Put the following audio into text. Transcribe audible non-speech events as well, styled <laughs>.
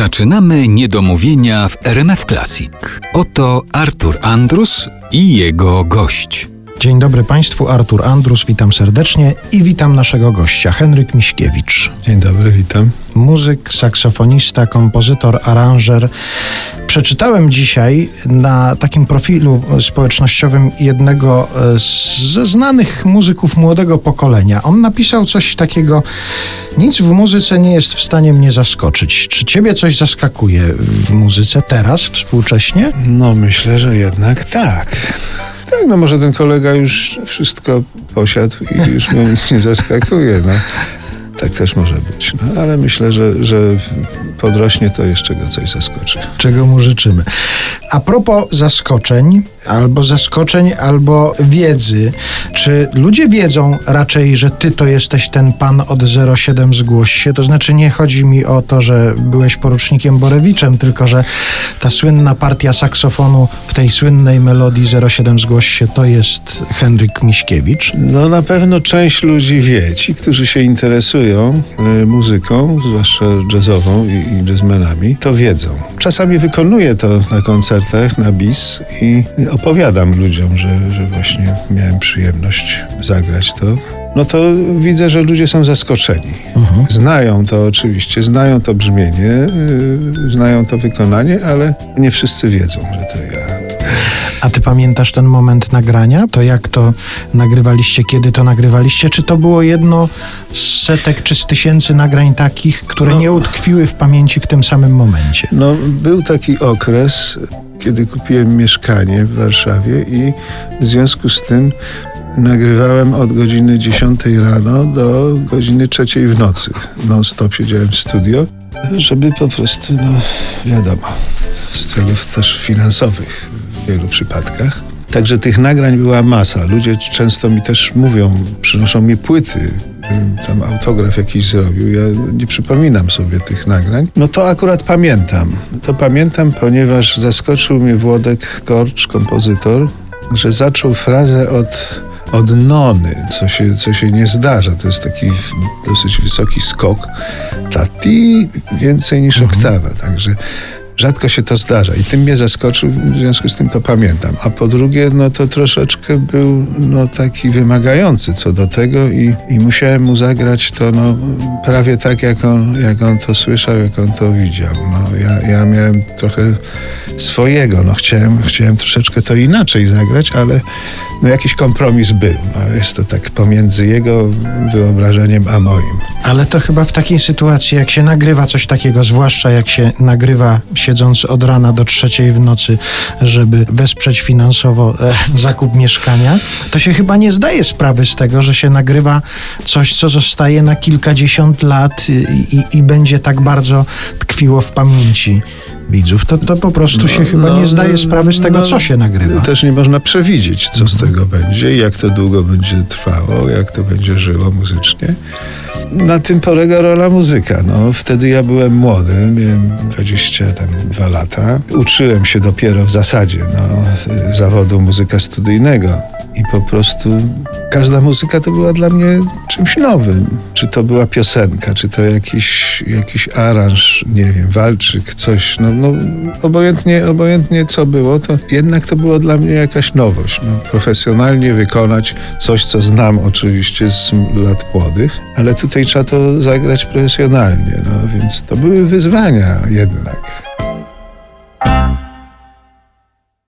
Zaczynamy niedomówienia w RMF Classic. Oto Artur Andrus i jego gość. Dzień dobry Państwu, Artur Andrus, witam serdecznie i witam naszego gościa, Henryk Miśkiewicz. Dzień dobry, witam. Muzyk, saksofonista, kompozytor, aranżer. Przeczytałem dzisiaj na takim profilu społecznościowym jednego ze znanych muzyków młodego pokolenia. On napisał coś takiego: Nic w muzyce nie jest w stanie mnie zaskoczyć. Czy ciebie coś zaskakuje w muzyce teraz, współcześnie? No, myślę, że jednak tak. Tak, no może ten kolega już wszystko posiadł i już mnie nic nie zaskakuje. No. <laughs> Tak też może być. No, ale myślę, że, że podrośnie to jeszcze go coś zaskoczy. Czego mu życzymy. A propos zaskoczeń, albo zaskoczeń, albo wiedzy. Czy ludzie wiedzą raczej, że ty to jesteś ten pan od 07 zgłoś się? To znaczy nie chodzi mi o to, że byłeś porucznikiem Borewiczem, tylko że ta słynna partia saksofonu w tej słynnej melodii 07 zgłoś się to jest Henryk Miśkiewicz. No na pewno część ludzi wie. Ci, którzy się interesują y, muzyką, zwłaszcza jazzową i, i jazzmenami, to wiedzą. Czasami wykonuję to na koncertach, na bis i opowiadam ludziom, że, że właśnie miałem przyjemność zagrać to, no to widzę, że ludzie są zaskoczeni. Mhm. Znają to oczywiście, znają to brzmienie, yy, znają to wykonanie, ale nie wszyscy wiedzą, że to ja. A ty pamiętasz ten moment nagrania? To jak to nagrywaliście, kiedy to nagrywaliście? Czy to było jedno z setek czy z tysięcy nagrań takich, które no, nie utkwiły w pamięci w tym samym momencie? No, był taki okres, kiedy kupiłem mieszkanie w Warszawie i w związku z tym nagrywałem od godziny 10 rano do godziny 3 w nocy. Non-stop siedziałem w studio, żeby po prostu, no wiadomo, z celów też finansowych w wielu przypadkach. Także tych nagrań była masa. Ludzie często mi też mówią, przynoszą mi płyty tam autograf jakiś zrobił. Ja nie przypominam sobie tych nagrań. No to akurat pamiętam. To pamiętam, ponieważ zaskoczył mnie Włodek Korcz, kompozytor, że zaczął frazę od od nony, co się, co się nie zdarza. To jest taki dosyć wysoki skok. Tati więcej niż mhm. oktawa. Także Rzadko się to zdarza i tym mnie zaskoczył, w związku z tym to pamiętam. A po drugie, no to troszeczkę był no, taki wymagający co do tego i, i musiałem mu zagrać to no, prawie tak, jak on, jak on to słyszał, jak on to widział. No, ja, ja miałem trochę swojego, no chciałem, chciałem troszeczkę to inaczej zagrać, ale no jakiś kompromis był. No, jest to tak pomiędzy jego wyobrażeniem a moim. Ale to chyba w takiej sytuacji, jak się nagrywa coś takiego, zwłaszcza jak się nagrywa siedząc od rana do trzeciej w nocy, żeby wesprzeć finansowo e, <laughs> zakup mieszkania, to się chyba nie zdaje sprawy z tego, że się nagrywa coś, co zostaje na kilkadziesiąt lat i, i, i będzie tak bardzo tkwiło w pamięci widzów, to, to po prostu no, się chyba no, nie zdaje sprawy z tego, no, co się nagrywa. Też nie można przewidzieć, co z tego będzie, jak to długo będzie trwało, jak to będzie żyło muzycznie. Na tym polega rola muzyka. No, wtedy ja byłem młody, miałem 22 lata. Uczyłem się dopiero w zasadzie no, zawodu muzyka studyjnego i po prostu każda muzyka to była dla mnie czymś nowym. Czy to była piosenka, czy to jakiś, jakiś aranż, nie wiem, walczyk, coś. No, no obojętnie, obojętnie co było, to jednak to było dla mnie jakaś nowość. No, profesjonalnie wykonać coś, co znam oczywiście z lat młodych, ale tutaj trzeba to zagrać profesjonalnie. No, więc to były wyzwania jednak.